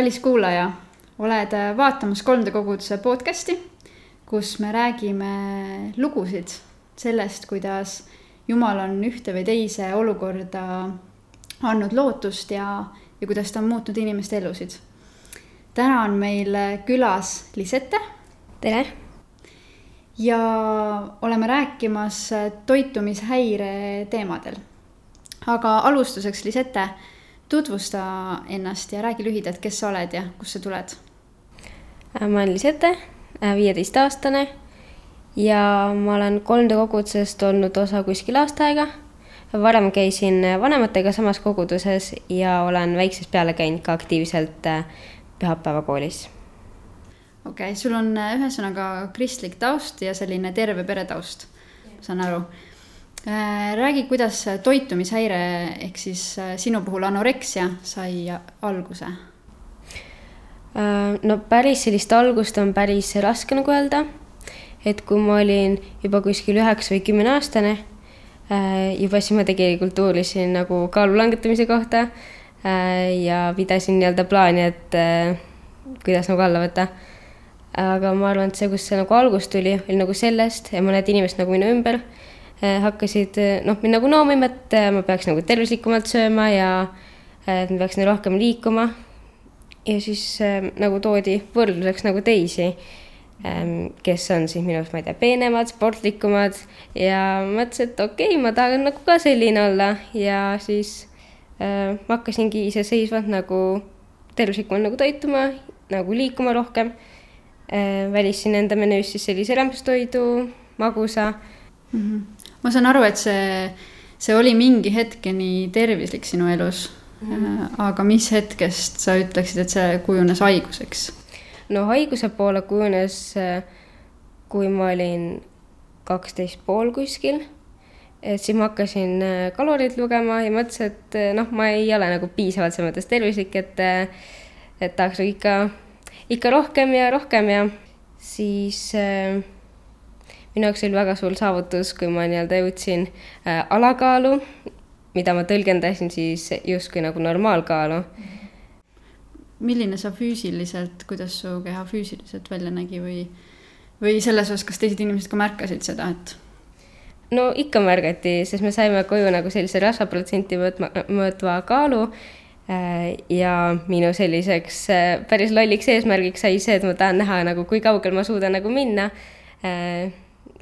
kallis kuulaja, oled vaatamas 3D koguduse podcasti, kus me räägime lugusid sellest, kuidas Jumal on ühte või teise olukorda andnud lootust ja, ja kuidas ta on muutnud inimeste elusid. täna on meil külas Lisette. tere! ja oleme rääkimas toitumishäire teemadel. aga alustuseks, Lisette tutvusta ennast ja räägi lühidalt, kes sa oled ja kust sa tuled. Äh, ma olen Lisette, äh, viieteistaastane ja ma olen 3D kogudusest olnud osa kuskil aasta aega. varem käisin vanematega samas koguduses ja olen väiksest peale käinud ka aktiivselt äh, pühapäevakoolis. okei okay,, sul on ühesõnaga kristlik taust ja selline terve pere taust, saan aru Äh, räägi, kuidas toitumishäire ehk siis äh, sinu puhul anoreksia sai alguse? Äh, no päris sellist algust on päris raske nagu öelda. et kui ma olin juba kuskil üheksa või kümneaastane, juba siis ma tegelikult uurisin nagu kaalu langetamise kohta ja pidasin nii-öelda plaani, et kuidas nagu alla võtta. aga ma arvan, et see, kust see nagu algus tuli, oli nagu sellest ja mõned inimesed nagu minu ümber Eh, hakkasid eh, noh, mind nagu noomima, et eh, ma peaks nagu tervislikumalt sööma ja et ma peaks nagu rohkem liikuma. ja siis nagu toodi võrdluseks nagu teisi, kes on siis minu arust, ma ei tea, peenemad, sportlikumad ja mõtlesin, et okei okay,, ma tahan nagu ka selline olla ja siis äh, ma hakkasingi iseseisvalt nagu tervislikumalt nagu toituma, nagu liikuma rohkem äh,. välisin enda menüüs siis sellise rämpstoidu, magusa mm. -hmm ma saan aru, et see, see oli mingi hetkeni tervislik sinu elus mm. aga mis hetkest sa ütleksid, et see kujunes haiguseks? no haiguse poole kujunes, äh, kui ma olin kaksteist pool kuskil. et siis ma hakkasin äh, kaloreid lugema ja mõtlesin, et noh, ma ei ole nagu piisavalt selles mõttes tervislik, et, et tahaks ikka, ikka rohkem ja rohkem ja siis äh, minu jaoks oli väga suur saavutus, kui ma nii-öelda jõudsin äh, alakaalu, mida ma tõlgendasin siis justkui nagu normaalkaalu. milline sa füüsiliselt, kuidas su keha füüsiliselt välja nägi või, või selles osas, kas teised inimesed ka märkasid seda, et? no ikka märgati, sest me saime koju nagu sellise rasvaprotsenti mõõtma, mõõtva kaalu äh, ja minu selliseks äh, päris lolliks eesmärgiks sai see, et ma tahan näha nagu, kui kaugel ma suudan nagu minna äh,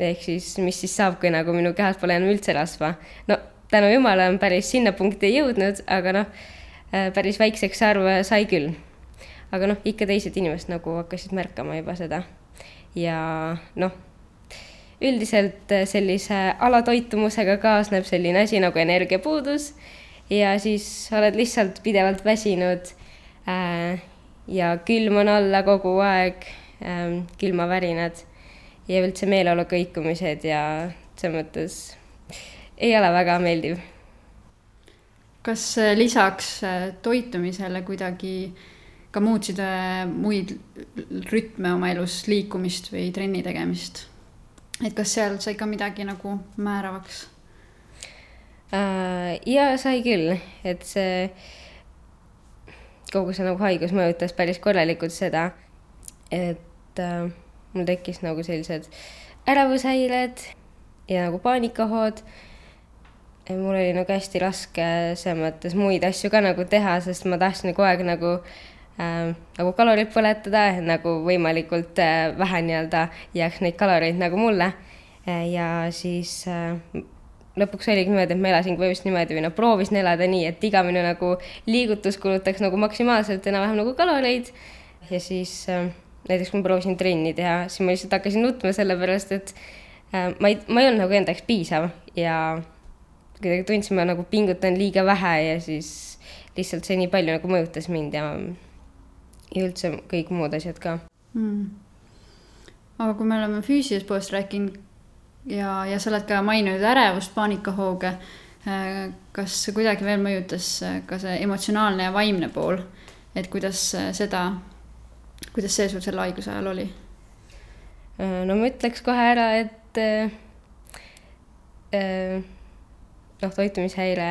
ehk siis, mis siis saab, kui nagu minu kehas pole enam üldse rasva. no tänu jumala on päris sinna punkti jõudnud, aga noh, äh, päris väikseks arv sai küll. aga noh, ikka teised inimesed nagu hakkasid märkama juba seda. ja noh, üldiselt äh, sellise alatoitumusega kaasneb selline asi nagu energiapuudus ja siis oled lihtsalt pidevalt väsinud äh, ja külm on alla kogu aeg äh,, külmavärinad ja üldse meeleolu kõikumised ja selles mõttes ei ole väga meeldiv. kas äh, lisaks äh, toitumisele kuidagi ka muutsid äh, muid rütme oma elus, liikumist või trenni tegemist? et kas seal sai ka midagi nagu määravaks äh,? ja sai küll, et see kogu see nagu haigus mõjutas päris korralikult seda, et äh, mul tekkis nagu sellised ärevushäired ja nagu paanikahood. mul oli nagu hästi raske selles mõttes muid asju ka nagu teha, sest ma tahtsin kogu aeg nagu äh, nagu kaloreid põletada, nagu võimalikult äh, vähe nii-öelda jääks neid kaloreid nagu mulle äh,. ja siis äh, lõpuks oligi niimoodi, et ma elasin põhimõtteliselt niimoodi või noh, proovisin elada nii, et iga minu nagu liigutus kulutaks nagu maksimaalselt enam-vähem nagu kaloreid ja siis äh, näiteks kui ma proovisin trenni teha, siis ma lihtsalt hakkasin nutma, sellepärast et äh, ma ei, ma ei olnud nagu enda jaoks piisav ja kuidagi tundsin, ma nagu pingutan liiga vähe ja siis lihtsalt see nii palju nagu mõjutas mind ja, ja üldse kõik muud asjad ka. Mm.. aga kui me oleme füüsilisest poolest rääkinud ja, ja sa oled ka maininud ärevust, paanikahooge, äh, kas kuidagi veel mõjutas äh, ka see emotsionaalne ja vaimne pool, et kuidas seda kuidas see sul selle haiguse ajal oli? Äh, no ma ütleks kohe ära, et äh, äh noh, toitumishäire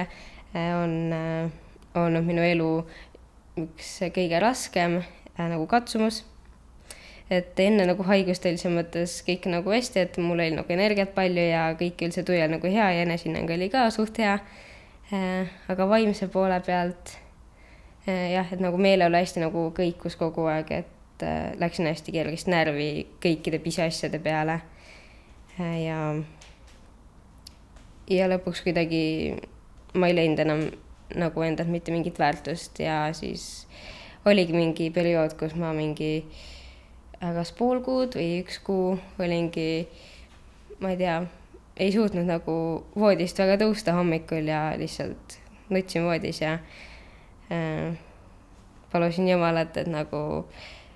äh, on äh, olnud minu elu üks kõige raskem äh, nagu katsumus. et enne nagu haigust oli selles mõttes kõik nagu hästi, et mul oli nagu energiat palju ja kõik üldse tuju oli nagu hea ja enesehinnang oli ka suht hea äh,. aga vaimse poole pealt äh, jah, et nagu meeleolu hästi nagu kõikus kogu aeg, et äh, läksin hästi kergesti närvi kõikide pisiasjade peale äh,. ja, ja lõpuks kuidagi ma ei leidnud enam nagu endalt mitte mingit väärtust ja siis oligi mingi periood, kus ma mingi äh, kas pool kuud või üks kuu olingi, ma ei tea, ei suutnud nagu voodist väga tõusta hommikul ja lihtsalt nutsin voodis ja äh, palusin Jumalat, et nagu mm,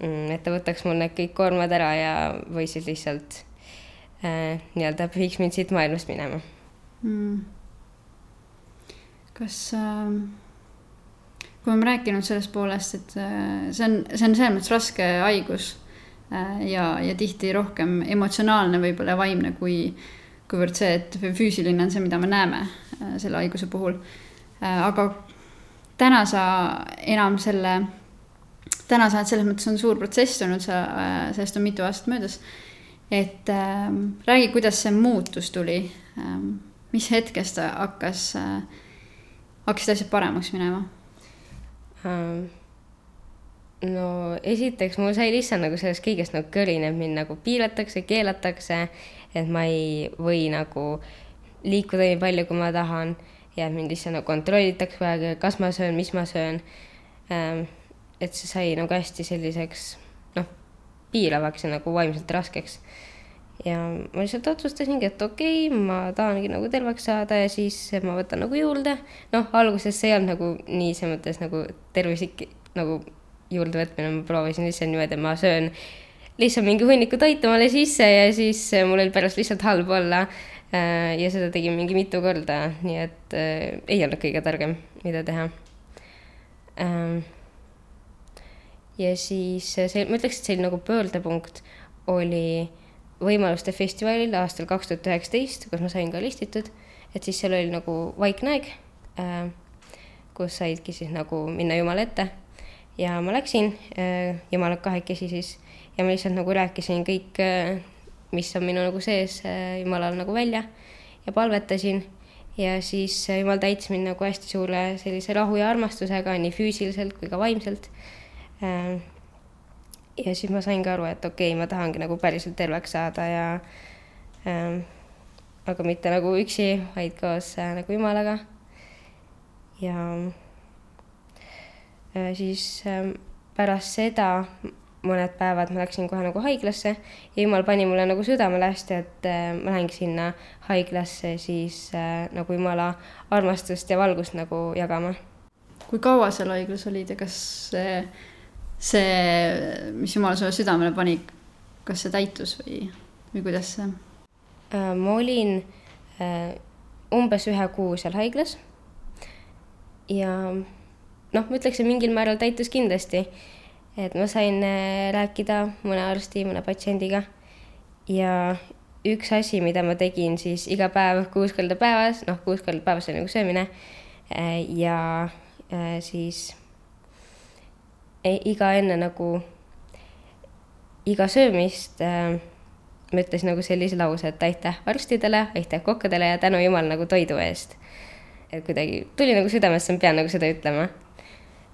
et ta võtaks mul need kõik koormad ära ja, või siis lihtsalt äh, nii-öelda viiks mind siit maailmast minema mm kas äh, kui me oleme rääkinud sellest poolest, et äh, see on, see on selles mõttes raske haigus äh, ja, ja tihti rohkem emotsionaalne võib-olla ja vaimne kui, kuivõrd see, et füüsiline on see, mida me näeme äh, selle haiguse puhul äh,. aga täna sa enam selle, täna sa oled selles mõttes on suur protsess olnud, sa äh,, sellest on mitu aastat möödas. et äh, räägi, kuidas see muutus tuli äh,, mis hetkest hakkas äh, hakkasid asjad paremaks minema um,? no esiteks mul sai lihtsalt nagu sellest kõigest nagu kõrin, et mind nagu piiratakse, keelatakse, et ma ei või nagu liikuda nii palju, kui ma tahan ja mind lihtsalt nagu kontrollitakse kogu aeg, kas ma söön, mis ma söön um,. Et see sai nagu hästi selliseks noh, piiravaks ja nagu vaimselt raskeks ja ma lihtsalt otsustasingi, et okei okay,, ma tahangi nagu terveks saada ja siis ma võtan nagu juurde. noh, alguses see ei olnud nagu nii selles mõttes nagu tervislik nagu juurdevõtmine, ma proovisin lihtsalt niimoodi, et ma söön lihtsalt mingi hunniku toitu omale sisse ja siis mul oli pärast lihtsalt halb olla. Äh, ja seda tegin mingi mitu korda, nii et äh, ei olnud kõige targem, mida teha. Ähm, ja siis see, ma ütleks, et selline nagu pöördepunkt oli võimaluste festivalil aastal kaks tuhat üheksateist, kus ma sain ka listitud, et siis seal oli nagu vaikne aeg äh,, kus saidki siis nagu minna Jumala ette. ja ma läksin äh, Jumalaga kahekesi siis. Ja ma lihtsalt nagu rääkisin kõik äh,, mis on minu nagu sees äh, Jumalale nagu välja. Ja palvetasin. Ja siis äh, Jumal täitis mind nagu hästi suure sellise rahu ja armastusega nii füüsiliselt kui ka vaimselt. äh, ja siis ma sain ka aru, et okei okay,, ma tahangi nagu päriselt terveks saada ja ähm, aga mitte nagu üksi, vaid koos äh, nagu Jumalaga. ja äh, siis äh, pärast seda mõned päevad ma läksin kohe nagu haiglasse ja Jumal pani mulle nagu südamele hästi, et äh, ma lähengi sinna haiglasse siis äh, nagu Jumala armastust ja valgust nagu jagama. kui kaua seal haiglas olid ja kas see äh see, mis Jumal sulle südamele pani, kas see täitus või, või kuidas see? Äh, ma olin äh, umbes ühe kuu seal haiglas. ja noh, ma ütleks, et mingil määral täitus kindlasti. et ma sain äh, rääkida mõne arsti, mõne patsiendiga ja üks asi, mida ma tegin siis iga päev kuus korda päevas, noh, kuus korda päevas oli nagu söömine ja siis iga enne nagu, iga söömist äh, ma ütlesin nagu sellise lause, et aitäh arstidele, aitäh kokkadele ja tänu jumal nagu toidu eest. et kuidagi tuli nagu südamesse, ma pean nagu seda ütlema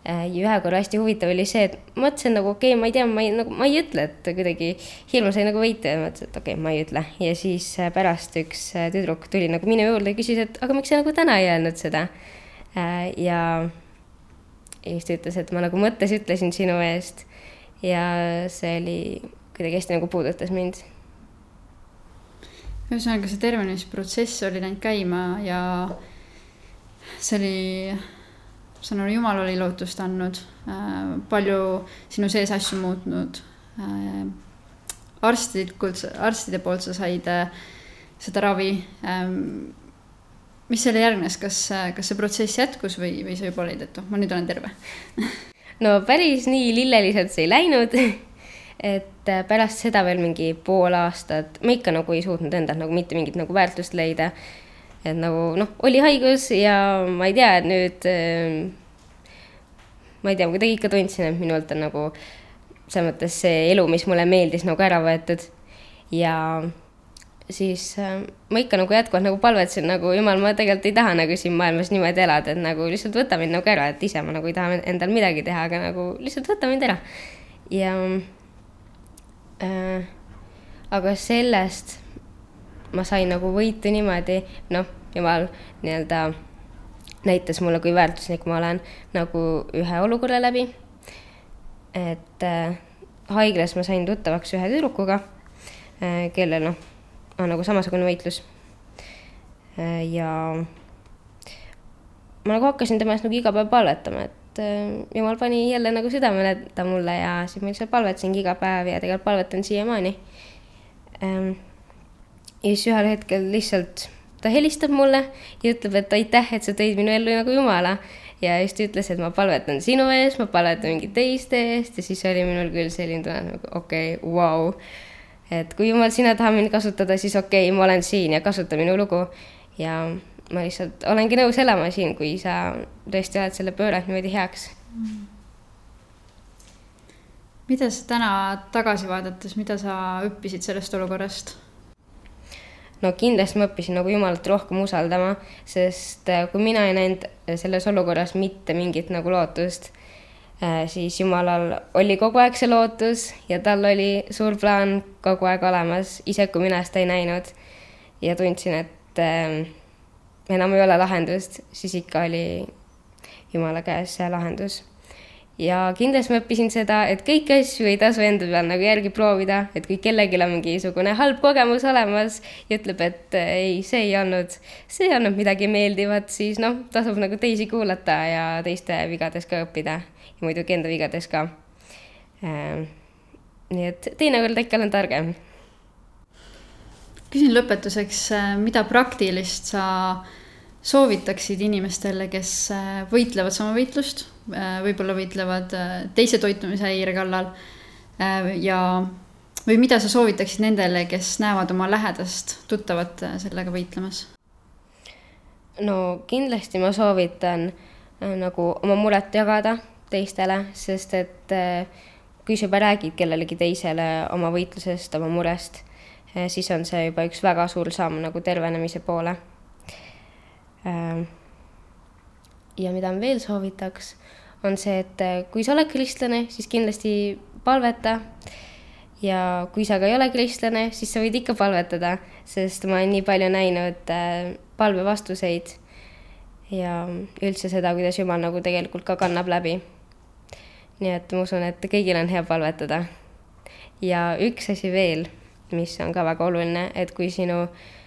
äh,. ja ühe korra hästi huvitav oli see, et mõtlesin nagu okei okay,, ma ei tea, ma ei, nagu ma ei ütle, et kuidagi hirmu sai nagu võita ja mõtlesin, et okei okay,, ma ei ütle. ja siis äh, pärast üks äh, tüdruk tuli nagu minu juurde ja küsis, et aga miks sa nagu täna ei öelnud seda äh,. ja ja siis ta ütles, et ma nagu mõttes ütlesin sinu eest. ja see oli, kuidagi hästi nagu puudutas mind. ühesõnaga, see tervenemisprotsess oli läinud käima ja see oli, aru, Jumal oli lootust andnud äh,, palju sinu sees asju muutnud äh,. arstlikult, arstide poolt sa said äh, seda ravi ähm, mis selle järgnes, kas, kas see protsess jätkus või, või sa juba olid, et oh, ma nüüd olen terve no päris nii lilleliselt see ei läinud et äh, pärast seda veel mingi pool aastat ma ikka nagu ei suutnud endalt nagu mitte mingit nagu väärtust leida. et nagu noh, oli haigus ja ma ei tea, et nüüd äh, ma ei tea, kuidagi ikka tundsin, et minult on nagu selles mõttes see elu, mis mulle meeldis, nagu ära võetud. ja siis äh, ma ikka nagu jätkuvalt nagu palvetasin nagu jumal, ma tegelikult ei taha nagu siin maailmas niimoodi elada, et nagu lihtsalt võta mind nagu ära, et ise ma nagu ei taha endal midagi teha, aga nagu lihtsalt võta mind ära. ja äh, aga sellest ma sain nagu võitu niimoodi, noh, jumal nii-öelda näitas mulle, kui väärtuslik ma olen nagu ühe olukorra läbi. et äh, haiglas ma sain tuttavaks ühe tüdrukuga äh,, kellel noh, on nagu samasugune võitlus ja ma nagu hakkasin tema eest nagu iga päev palvetama, et äh, jumal pani jälle nagu südamele ta mulle ja siis ma lihtsalt palvetasingi iga päev ja tegelikult palvetan siiamaani ähm,. ja siis ühel hetkel lihtsalt ta helistab mulle ja ütleb, et aitäh, et sa tõid minu ellu nagu jumala. ja siis ta ütles, et ma palvetan sinu eest, ma palvetan mingi teiste eest ja siis oli minul küll selline tunne nagu okei okay,, vau. Et kui jumal, sina tahad mind kasutada, siis okei okay,, ma olen siin ja kasuta minu lugu. ja ma lihtsalt olengi nõus elama siin, kui sa tõesti oled selle pööranud niimoodi heaks mida sa täna tagasi vaadates, mida sa õppisid sellest olukorrast? no kindlasti ma õppisin nagu Jumalat rohkem usaldama, sest äh, kui mina ei näinud selles olukorras mitte mingit nagu lootust, siis Jumalal oli kogu aeg see lootus ja tal oli suur plaan kogu aeg olemas, isegi kui mina seda ei näinud. ja tundsin, et äh, enam ei ole lahendust, siis ikka oli Jumala käes see lahendus ja kindlasti ma õppisin seda, et kõiki asju ei tasu enda peal nagu järgi proovida, et kui kellelgi on mingisugune halb kogemus olemas ja ütleb, et äh, ei, see ei olnud, see ei olnud midagi meeldivat, siis noh, tasub nagu teisi kuulata ja teiste vigadest ka õppida ja muidugi enda vigadest ka. Ähm, nii et teinekord äkki olen targem. küsin lõpetuseks, äh, mida praktilist sa soovitaksid inimestele, kes äh, võitlevad sama võitlust Äh, võib-olla võitlevad äh, teise toitumishäire kallal. Ja, või mida sa soovitaksid nendele, kes näevad oma lähedast tuttavat sellega võitlemas? no kindlasti ma soovitan nagu oma muret jagada teistele, sest et kui sa juba räägid kellelegi teisele oma võitlusest, oma murest, siis on see juba üks väga suur samm nagu tervenemise poole. Ja mida ma veel soovitaks on see, et äh, kui sa oled kristlane, siis kindlasti palveta. ja kui sa ka ei ole kristlane, siis sa võid ikka palvetada, sest ma olen nii palju näinud äh, palvevastuseid ja üldse seda, kuidas Jumal nagu tegelikult ka kannab läbi. nii et ma usun, et kõigil on hea palvetada. ja üks asi veel, mis on ka väga oluline, et kui sinu äh,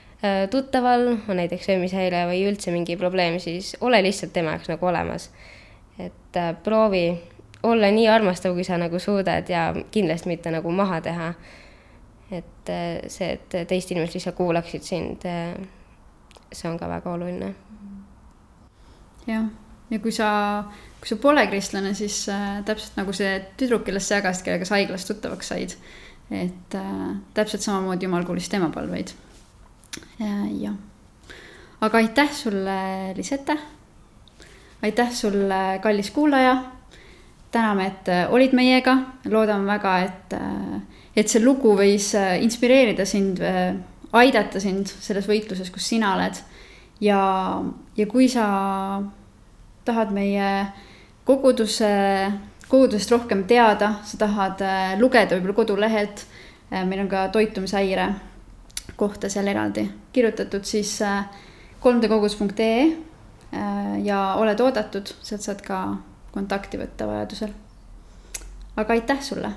tuttaval on näiteks söömishäire või üldse mingi probleem, siis ole lihtsalt tema jaoks nagu olemas et äh, proovi olla nii armastav, kui sa nagu suudad ja kindlasti mitte nagu maha teha. et äh, see, et teist inimest lihtsalt kuulaksid sind, äh, see on ka väga oluline. jah, ja kui sa, kui sa pole kristlane, siis äh, täpselt nagu see tüdruk, kellest sa jagasid, kellega sa haiglas tuttavaks said, et äh, täpselt samamoodi Jumal kuulis tema palveid. Jah, aga aitäh sulle, Lisette aitäh sulle, kallis kuulaja. täname, et äh, olid meiega, loodame väga, et, äh, et see lugu võis äh, inspireerida sind, aidata sind selles võitluses, kus sina oled. ja, ja kui sa tahad meie koguduse, kogudusest rohkem teada, sa tahad lugeda võib-olla kodulehelt, meil on ka toitumishäire kohta seal eraldi kirjutatud, siis 3dkogus.ee Äh, ja oled oodatud, sealt saad ka kontakti võtta vajadusel. aga aitäh sulle